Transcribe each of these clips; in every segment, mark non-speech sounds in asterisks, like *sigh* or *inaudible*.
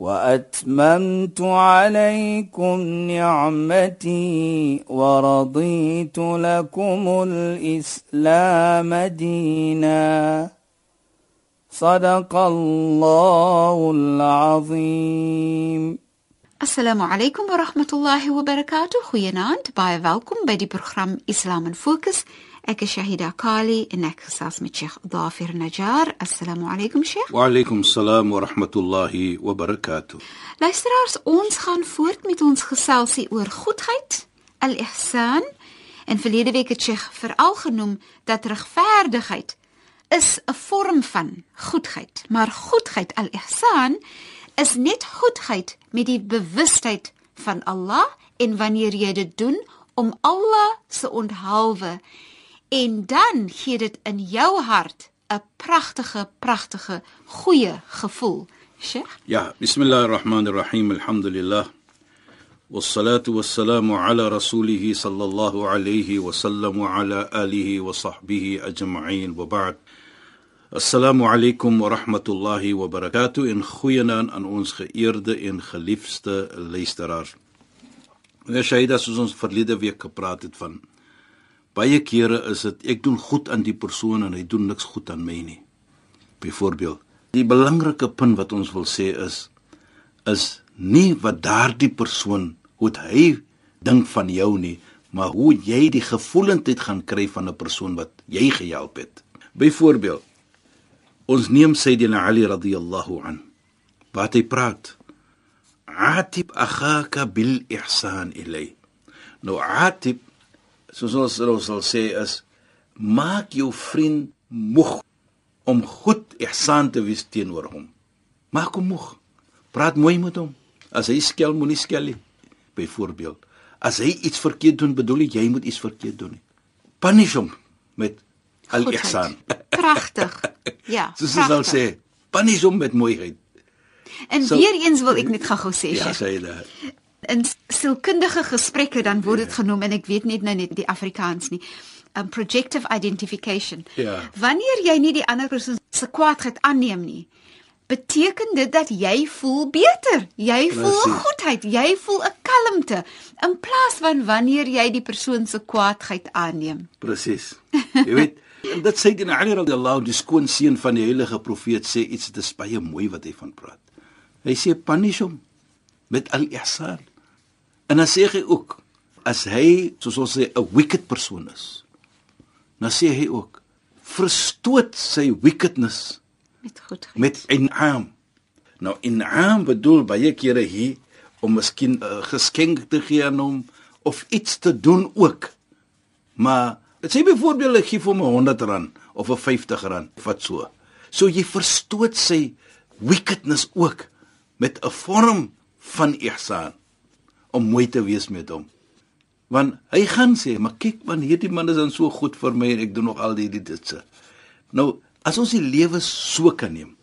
وأتممت عليكم نعمتي ورضيت لكم الإسلام دينا. صدق الله العظيم. السلام عليكم ورحمة الله وبركاته. خيانات باي فالكم بدي برنامج إسلام فوكس Ek is Shahida Kali en ek gesels met Sheikh Dafir Najjar. Assalamu alaykum Sheikh. Wa alaykum salaam wa rahmatullahi wa barakatuh. Luisteraars, ons gaan voort met ons geselsie oor goedheid, al-ihsan. En verlede week het Sheikh veral genoem dat regverdigheid is 'n vorm van goedheid, maar goedheid al-ihsan is net goedheid met die bewustheid van Allah en wanneer jy dit doen om Allah se onthaalwe en dan gee dit in jou hart 'n pragtige pragtige goeie gevoel. Sheikh? Ja, bismillahirrahmanirrahim. Alhamdulillah. والصلاه والسلام على رسوله صلى الله عليه وسلم وعلى اله وصحبه اجمعين وبعد Assalamu alaykum wa rahmatullahi wa barakatuh en goeienaand aan ons geëerde en geliefde luisteraars. Nou Shaida soos ons verlede week gepraat het van baie kere is dit ek doen goed aan die persoon en hy doen niks goed aan my nie. Byvoorbeeld, die belangrike punt wat ons wil sê is is nie wat daardie persoon hoe hy dink van jou nie, maar hoe jy die gevoelendheid gaan kry van 'n persoon wat jy gehelp het. Byvoorbeeld Ons neem Sayyidina Ali radhiyallahu an. Wat hy praat. Atib akhaka bil ihsan ilay. Nou atib soos ons sal sê is maak jou vriend moeg om goed ihsan te wees teenoor hom. Maak hom moeg. Praat mooi met hom. As hy skel, moenie skel nie. Byvoorbeeld, as hy iets verkeerd doen, bedoel jy jy moet iets verkeerd doen. Punish hom met al-ihsan. Pragtig. *laughs* Ja. Soos jy sal sê, punish hom met mooiheid. En so, weer eens wil ek net gou-gou sê, ja, sê dit. In sielkundige gesprekke dan word dit ja. genoem en ek weet net nou net die Afrikaans nie. Um projective identification. Ja. Wanneer jy nie die ander persoon se kwaadheid aanneem nie, beteken dit dat jy voel beter. Jy voel Precies. goedheid, jy voel 'n kalmte in plaas van wanneer jy die persoon se kwaadheid aanneem. Presies. Jy weet En dit sê dit Ali radhiyallahu die skoon seun van die heilige profeet sê iets dit is baie mooi wat hy van praat. Hy sê punish hom met al-ihsan. En dan sê hy ook as hy soos ons sê 'n wicked persoon is. Dan sê hy ook verstoot sy wickedness met goedheid. Met in'am. Nou in'am bedoel baie kere hier om miskien 'n uh, geskenk te gee aan hom of iets te doen ook. Maar Dit sê byvoorbeeld ek gee vir hom 100 rand of 'n 50 rand, wat so. So jy verstoot sy wickedness ook met 'n vorm van ihsan om mooi te wees met hom. Want hy gaan sê, "Maar kyk man, hierdie man is dan so goed vir my en ek doen nog al die dit se." Nou, as ons die lewe so kan neem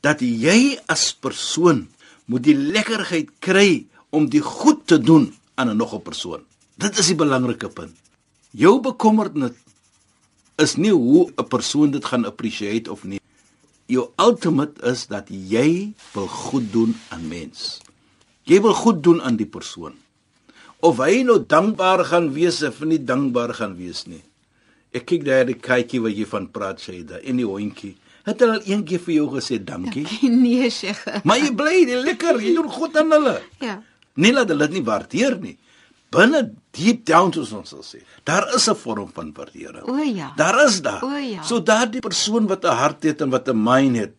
dat jy as persoon moet die lekkerheid kry om die goed te doen aan 'n nog 'n persoon. Dit is die belangrike punt. Jou bekommernis is nie hoe 'n persoon dit gaan appreciate of nie. Jou ultimate is dat jy wil goed doen aan mens. Jy wil goed doen aan die persoon. Of hy nou dankbaar gaan wees of nie dankbaar gaan wees nie. Ek kyk daar die kykie wat jy van praat sê daar in die hondjie. Het hulle al eendag vir jou gesê dankie? *laughs* Nee, Sheikh. Maar jy bly lekker, jy doen goed aan hulle. Ja. Nie laat hulle dit nie waardeer nie binne deep down soos ons sal sê. Daar is 'n vorm van waardering. O ja. Daar is daar. O ja. So daardie persoon wat 'n hart het en wat 'n mind het.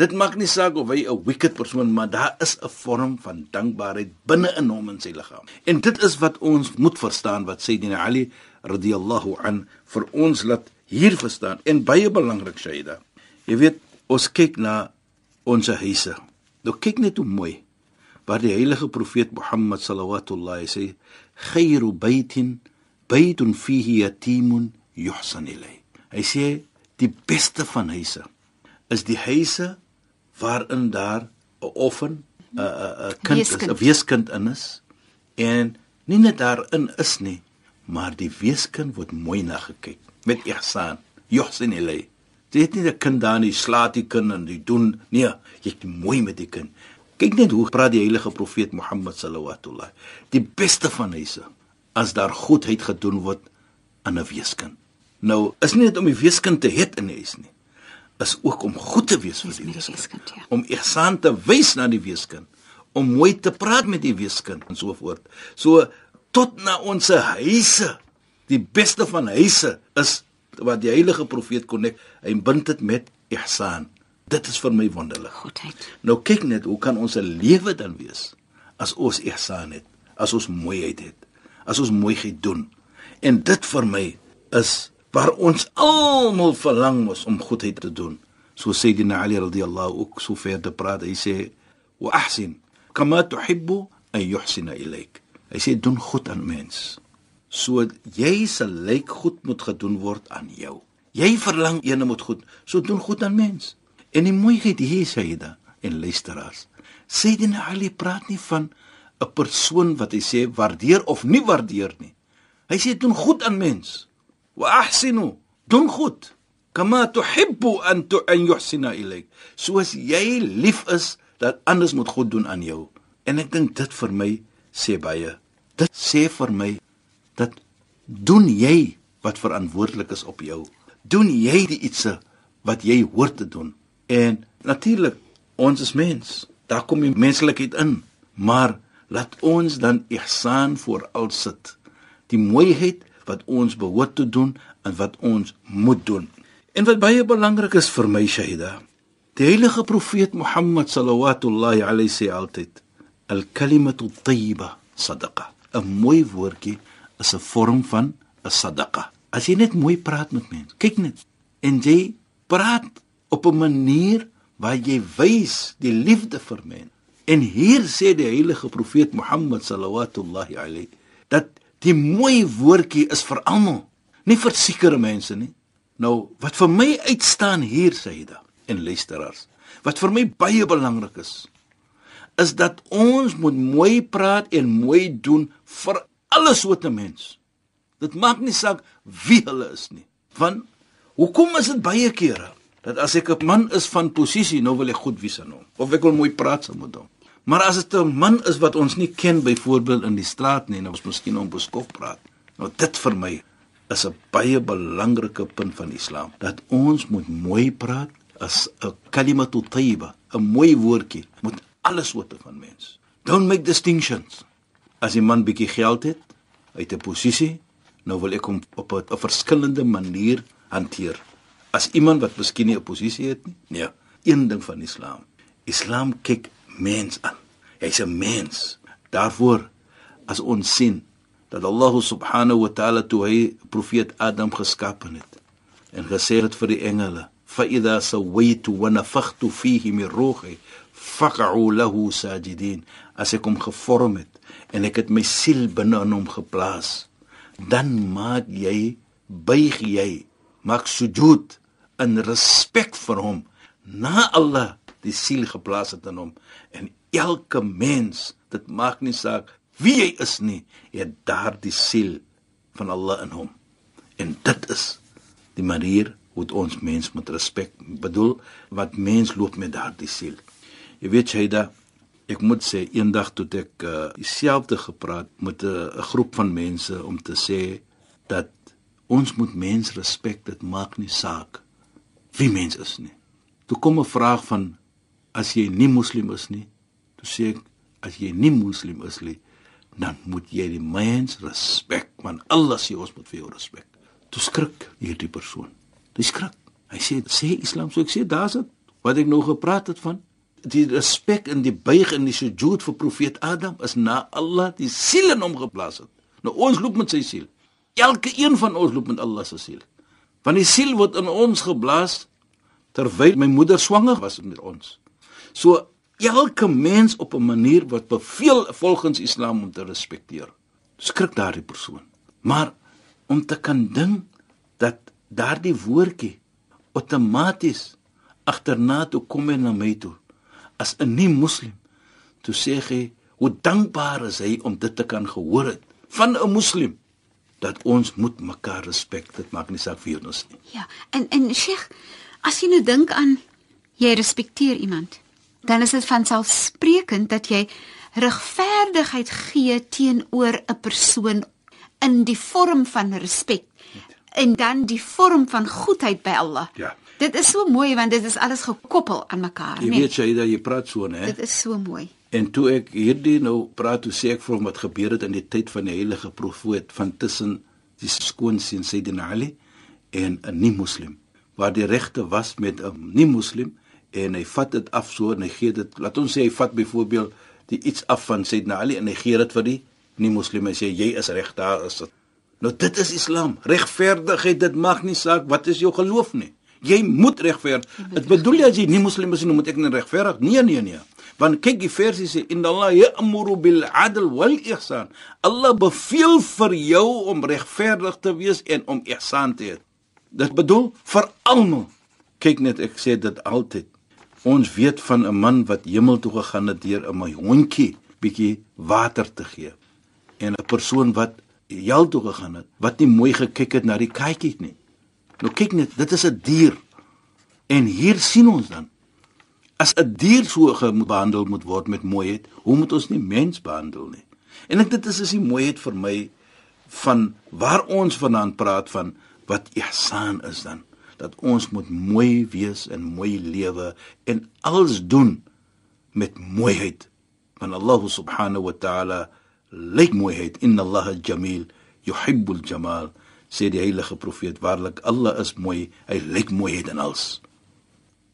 Dit maak nie saak of hy 'n wicked persoon maar daar is 'n vorm van dankbaarheid binne in hom en sy liggaam. En dit is wat ons moet verstaan wat sê Dina Ali radhiyallahu an vir ons laat hier verstaan en baie belangrik Shaida. Jy weet ons kyk na ons huise. Nou kyk net hoe mooi waar die heilige profeet Mohammed sallallahu sê khayru baytin baytun fihi yatimun yuhsan ilay hy sê die beste van huise is die huise waarin daar 'n offen 'n 'n kind is 'n weeskind in is en nie net daarin is nie maar die weeskind word mooi na gekyk met ihsan yuhsan ilay Dit is nie 'n kind daar nie, slaat die kind en die doen nee, jy is mooi met die kind. Kyk net hoe praat die heilige profeet Mohammed sallallahu Die beste van huise as daar goedheid gedoen word aan 'n weeskind. Nou, is nie net om die weeskind te hê in die huis nie. Is ook om goed te wees vir die weeskind. ja. Om ihsan te wys na die weeskind, om mooi te praat met die weeskind en so voort. So tot na ons huise. Die beste van huise is wat die heilige profeet kon net hy bind dit met ihsan. Dit is vir my wonderlik. Goedheid. Nou kyk net, hoe kan ons 'n lewe dan wees as ons ihsan het, as ons mooiheid het, as ons mooi gedoen. En dit vir my is waar ons almal verlang mos om goedheid te doen. So sê die Ali radhiyallahu ook so ver te praat. Hy sê: "Wa ahsin kama tuhibbu an yuhsina ilayk." Hy sê doen goed aan mens. So jy se lyk goed moet gedoen word aan jou. Jy verlang ene moet goed, so doen goed aan mens. En die mooiheid hier sê hy da en luisteraars. Sê dit nou al die praat nie van 'n persoon wat hy sê waardeer of nie waardeer nie. Hy sê doen goed aan mens. Wa ahsinu, doen goed. Kama tuhibbu an tu an yuhsina ilayk. Soos jy lief is dat anders moet goed doen aan jou. En ek dink dit vir my sê baie. Dit sê vir my dat doen jy wat verantwoordelik is op jou. Doen jy die ietsie wat jy hoort te doen. En natuurlik, ons is mens. Daar kom die menslikheid in. Maar laat ons dan ihsan voor al sit. Die mooiheid wat ons behoort te doen en wat ons moet doen. En wat baie belangrik is vir my Shaida, die heilige profeet Mohammed sallallahu alayhi sê altyd, al-kalimatu tayyiba sadaqa. 'n Mooi woordjie is 'n vorm van 'n sadaqa. As jy net mooi praat met mense, kyk net en jy praat op 'n manier waar jy wys die liefde vir men. En hier sê die heilige profeet Mohammed sallallahu alayhi dat die mooi woordjie is vir almal, nie vir sekere mense nie. Nou, wat vir my uitstaan hier sê hy da en luisteraars, wat vir my baie belangrik is, is dat ons moet mooi praat en mooi doen vir alle soorte mense. Dit maak nie saak wie hulle is nie. Want hoekom is dit baie kere dat as ek 'n man is van posisie, nou wil ek goed wees aan hom of ek wil mooi praat saam met hom. Maar as dit 'n man is wat ons nie ken byvoorbeeld in die straat nie, nou ons miskien om beskof praat. Nou dit vir my is 'n baie belangrike punt van Islam dat ons moet mooi praat as 'n kalimatu tayyiba, 'n mooi woordjie met alle soorte van mens. Don't make distinctions. As 'n man bietjie geld het, uit 'n posisie, nou wil ek hom op 'n verskillende manier hanteer as iemand wat miskien nie 'n posisie het nie. Nee, een ding van Islam. Islam kyk mens aan. Hy's 'n mens. Daarvoor as ons sien dat Allah subhanahu wa ta'ala toe hy profeet Adam geskaap het en gesê het vir die engele fa idha sawaitu wa nafakhtu fihi min ruhi faq'u lahu sajidin as ek hom gevorm het en ek het my siel binne in hom geplaas dan maak jy buig jy maak sujud in respek vir hom na Allah die siel geplaas het in hom en elke mens dit maak nie saak wie hy is nie het daardie siel van Allah in hom en dit is die manier hoe ons mens moet respek bedoel wat mens loop met daardie siel jy weet jy da ek moet sê eendag toe ek uh, dieselfde gepraat met 'n uh, groep van mense om te sê dat ons moet mens respek dit maak nie saak wie mens is nie. Toe kom 'n vraag van as jy nie moslim is nie, toe sê ek as jy nie moslim is nie, dan moet jy die mens respek, want Allah sê ons moet vir jou respek. Toe skrik hierdie persoon. Hy skrik. Hy sê sê Islam, so ek sê daar's dit wat ek nou gepraat het van die respek en die buig en die sujud vir profeet Adam is na Allah die siel in hom geplaas het. Nou ons loop met sy siel. Elke een van ons loop met Allah se siel. Want die siel word in ons geblaas terwyl my moeder swanger was met ons. So elke mens op 'n manier wat beveel volgens Islam om te respekteer. Skrik daardie persoon. Maar om te kan dink dat daardie woordjie outomaties agterna toe kom en na my toe as 'n nie moslim toe sê hy hoe dankbaar is hy om dit te kan gehoor het van 'n moslim dat ons moet mekaar respek dit maak nie saak vir ons nie Ja, en en Sheikh, as jy nou dink aan jy respekteer iemand, dan is dit van selfsprekend dat jy regverdigheid gee teenoor 'n persoon in die vorm van respek en dan die vorm van goedheid by Allah. Ja. Dit is so mooi want dit is alles gekoppel aan mekaar, jy nee. weet jy dat jy praat so né Dit is so mooi. En toe ek hierdie nou praat toe sê ek vir hom wat gebeur het in die tyd van die heilige profeet van tussen die skoonseun Sayyidina Ali en 'n nie-moslim waar die regte was met 'n nie-moslim en hy vat dit af so en hy gee dit laat ons sê hy vat byvoorbeeld die iets af van Sayyidina Ali en hy gee dit vir die nie-moslim en sê jy is reg daar is dit. Nou dit is Islam. Regverdigheid dit maak nie saak wat is jou geloof nie. Jy moet regverdig dit bedoel jy as jy nie moslim is nie moet ek nie regverdig nee nee nee. Want kyk die versie sê inna Allah ya'muru bil 'adl wal ihsan Allah beveel vir jou om regverdig te wees en om ihsan te hê. Dit bedoel vir almal. Kyk net ek sê dit altyd ons weet van 'n man wat hemel toe gegaan het deur 'n hondjie bietjie water te gee. En 'n persoon wat hel toe gegaan het wat nie mooi gekyk het na die katjie nie. Nou kyk net dit is 'n dier. En hier sien ons dan as 'n dier so behandel moet word met mooiheid, hoe moet ons nie mens behandel nie? En ek dit is is die mooiheid vir my van waar ons vanaand praat van wat ihsan is dan dat ons moet mooi wees en mooi lewe en alles doen met mooiheid want Allah subhanahu wa ta'ala lyk mooiheid inna Allah jamil yuhibbul jamal sê die heilige profeet waarlik Allah is mooi hy lyk mooiheid in alles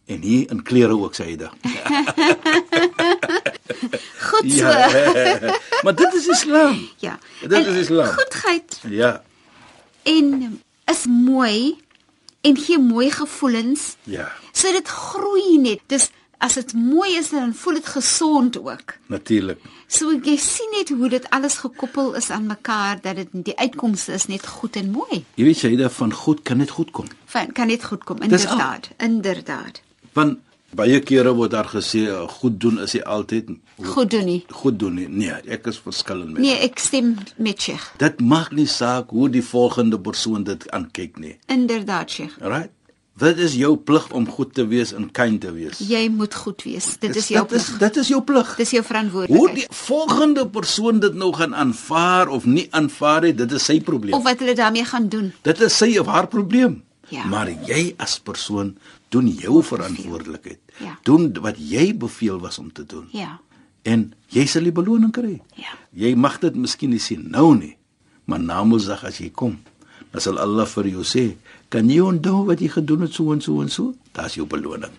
en hier in klere ook sê hy dit *laughs* Goed so. Ja. maar dit is Islam. Ja. Dit En is Islam. Goedheid Ja. en is mooi en gee mooi gevoelens. Ja, So dit groei net. Dis as dit mooi is dan voel dit gesond ook. natuurlik. So jy sien net hoe dit alles gekoppel is aan mekaar dat dit die uitkomste is net goed en mooi. Jy weet jy dat van goed kan dit goed kom. Van kan net goed kom inderdaad. Inderdaad. Want baie kere word daar gesê uh, goed doen is nie altyd Goed doen nie. goed doen nie. Nee, ek is verskillend met. Nee, ek stem met Sheikh. Dit maak nie saak hoe die volgende persoon dit aankyk nie. Inderdaad, Sheikh. Alright? Dit is jou plig om goed te wees en kind te wees. Jy moet goed wees. Dit is jou dit is plig. dit is jou plig. Dis jou Hoe verantwoordelikheid. die volgende persoon dit nou gaan aanvaar of nie aanvaar nie, dit is sy probleem. Of wat hulle daarmee gaan doen. Dit is sy of haar probleem. Ja. Maar jy as persoon doen jou verantwoordelikheid. Ja. Doen wat jy beveel was om te doen. Ja. En jy sal die beloning kry. Ja. Jy mag dit miskien nie sien nou nie, maar na Mondsdag as jy kom, dan sal Allah vir jou sê, "Kan jy onthou wat jy gedoen het so en so en so?" Daar's jou beloning.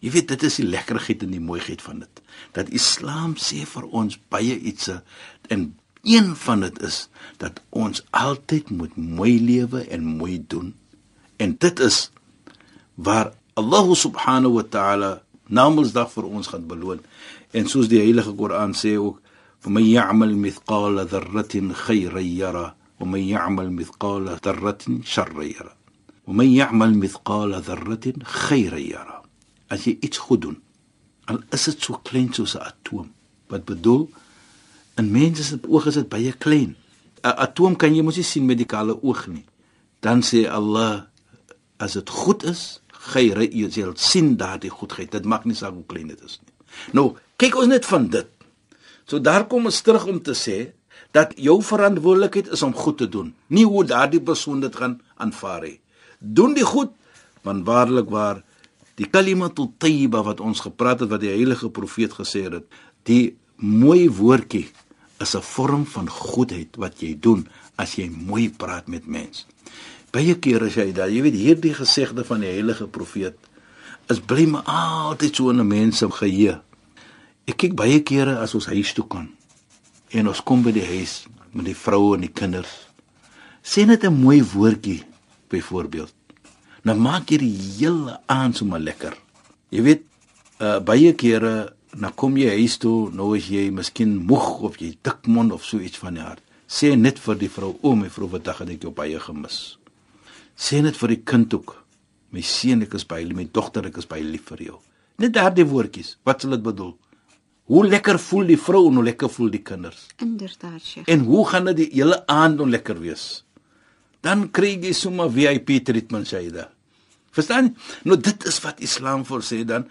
Jy weet dit is die lekkerheid en die mooiheid van dit. Dat Islam sê vir ons baie ietsie en een van dit is dat ons altyd moet mooi lewe en mooi doen. En dit is waar Allah subhanahu wa ta'ala namelsdag vir ons gaan beloon. En soos die heilige Koran sê ook, "Man ya'mal mithqala dharratin khayran yara, wa man ya'mal mithqala dharratin sharran yara." Wa man ya'mal mithqala dharratin khayran yara. As jy iets goed doen, al is dit so klein soos 'n atoom, wat bedoel in mense se oog is dit baie klein. 'n Atoom kan jy mos nie sien met die kale oog nie. Dan sê Allah as dit goed is, geyre jy sal sien daardie goedheid. Dit maak nie saak hoe klein dit is nie. Nou, kyk ons net van dit. So daar kom ons terug om te sê dat jou verantwoordelikheid is om goed te doen, nie hoe daardie persoon dit gaan aanvaar nie. Doen die goed, want waarlik waar die kalimatul tayyiba wat ons gepraat het wat die heilige profeet gesê het, die mooi woordjie is 'n vorm van goedheid wat jy doen as jy mooi praat met mense. Baie kere as jy daai, jy weet hierdie gesegde van die heilige profeet is bly my altyd so in 'n mens se geheue. Ek kyk baie kere as ons huis toe kom en ons kom by die huis met die vroue en die kinders. Sê net 'n mooi woordjie byvoorbeeld. Nou maak jy die hele aand sommer lekker. Jy weet, uh, baie kere nou kom jy huis toe, nou is jy miskien moeg of jy dik mond of so iets van die hart. Sê net vir die vrou, o my vrou, wat dag het ek jou baie gemis. Sê net vir die kind ook, my seun, ek is baie lief, my dogter, ek is baie lief vir jou. Net daardie woordjies, wat sal dit bedoel? Hoe lekker voel die vrou en hoe lekker voel die kinders? Inderdaad, Sheikh. En hoe gaan dit die hele aand nou lekker wees? Dan kry jy sommer VIP treatment Shaida. Verstaan? Nou dit is wat Islam vir sê dan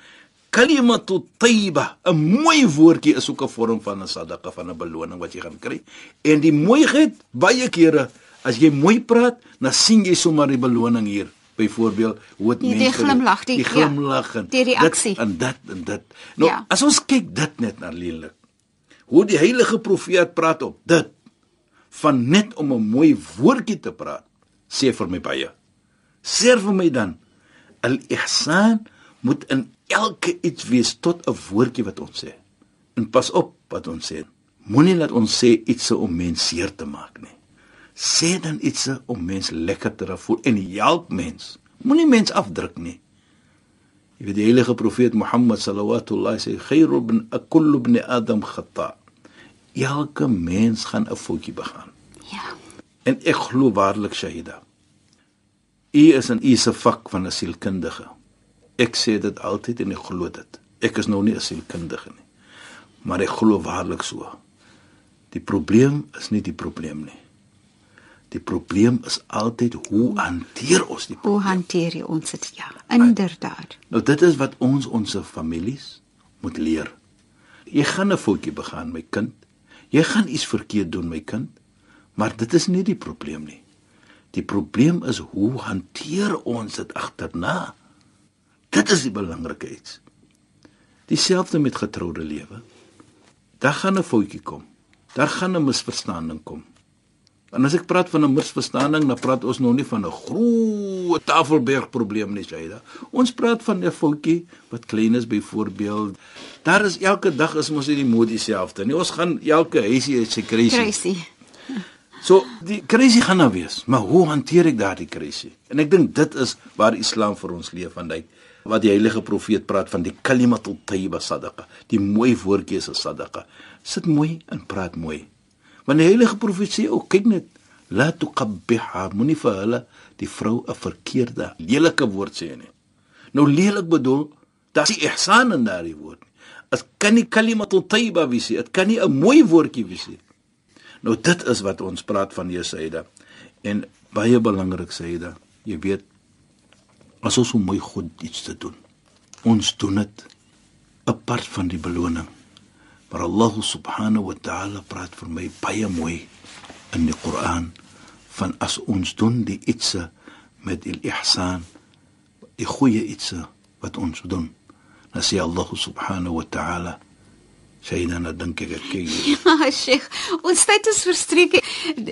kalimatu tayyiba, 'n mooi woordjie is ook 'n vorm van 'n sadaqa van 'n beloning wat jy gaan kry. En die mooiheid baie kere as jy mooi praat, dan sien jy sommer die beloning hier. Byvoorbeeld, hoe dit Die- die mense glimlag, die- die ja, glimlag en die reaksie. dit en dit en dit. Nou, Ja. as ons kyk dit net na lelik. Hoe die heilige profeet praat op dit van net om 'n mooi woordjie te praat, sê vir my baie. Sê vir my dan al-ihsan moet in elke iets wees tot 'n woordjie wat ons sê. En pas op wat ons sê. Moenie laat ons sê iets om mens seer te maak nie. Sê dan iets om mens lekker te laat voel en help mens. Moenie mens afdruk nie. Jy weet die heilige profeet Mohammed sallallahu sê khairu ibn kullu ibn adam khata. Elke mens gaan 'n foutjie begaan. Ja. En ek glo waarlik Shahida. U is in u se vak van 'n sielkundige. Ek sê dit altyd en ek glo dit. Ek is nou nie 'n sielkundige nie. Maar ek glo waarlik so. Die probleem is nie die probleem nie. Die probleem is altyd hoe hanteer ons die Hoe probleem? hanteer jy ons dit? Ja, inderdaad. Nou dit is wat ons ons families moet leer. Jy gaan 'n foutjie begaan, my kind. Jy gaan iets verkeerd doen, my kind. Maar dit is nie die probleem nie. Die probleem is hoe hanteer ons dit agterna? Dit is die belangrike iets. Dieselfde met getroude lewe. Daar gaan 'n foutjie kom. Daar gaan 'n misverstanding kom. En as ek praat van 'n misverstanding, dan praat ons nou nie van 'n groot tafelberg probleem nie, Shaida. Ons praat van 'n foutjie wat klein is byvoorbeeld. Daar is elke dag is mos nie die mode dieselfde nie. Ons gaan elke huisie het sy crazy. Crazy. So die crazy gaan nou wees, maar hoe hanteer ek daardie crazy? En ek dink dit is waar Islam vir ons leef van hy wat die heilige profeet praat van die kalimatul tayyiba sadaqa. Die mooi woordjie is 'n sadaqa. Sit mooi en praat mooi. Want die heilige profeet sê ook kyk net la tuqabbiha moenie vir hulle die vrou 'n verkeerde lelike woord sê nie. Nou lelik bedoel, daar's nie ihsan in daardie woord nie. Dit kan nie kalimatul tayyiba wees nie. Dit kan nie 'n mooi woordjie wees nie. Nou dit is wat ons praat van Jesaida. En baie belangrik Saida, jy weet as ons om mooi God iets te doen. Ons doen dit apart van die beloning. Maar Allah subhanahu wa ta'ala praat vir my baie mooi in die Koran van as ons doen die ietsie met die ihsan, die goeie ietsie wat ons doen. Dan sê Allah subhanahu wa ta'ala Saida, nou dink ek ek kyk hier. *laughs* Ja, Sheikh, ons tyd is verstreke.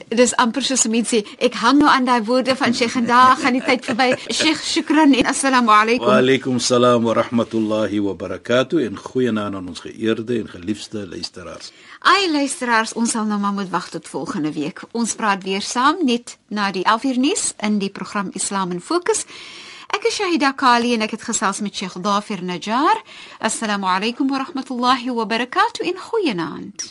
Dis amper soos mense sê, ek hang nou aan daai woorde van Sheikh en daar gaan die tyd verby. *laughs* Sheikh, shukran en assalamu alaykum. Wa alaykum salaam wa rahmatullahi wa barakatuh en goeienaand aan ons geëerde en geliefde luisteraars. Ai luisteraars, ons sal nou maar moet wag tot volgende week. Ons praat weer saam net na die 11uur nuus in die program Islam in Fokus. أكشاهدا قالي أنك خصاص من الشيخ ظافر نجار. السلام عليكم ورحمة الله وبركاته. إن خوينانت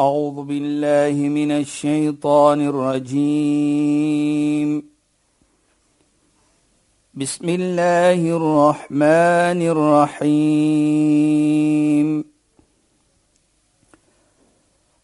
أعوذ بالله من الشيطان الرجيم. بسم الله الرحمن الرحيم.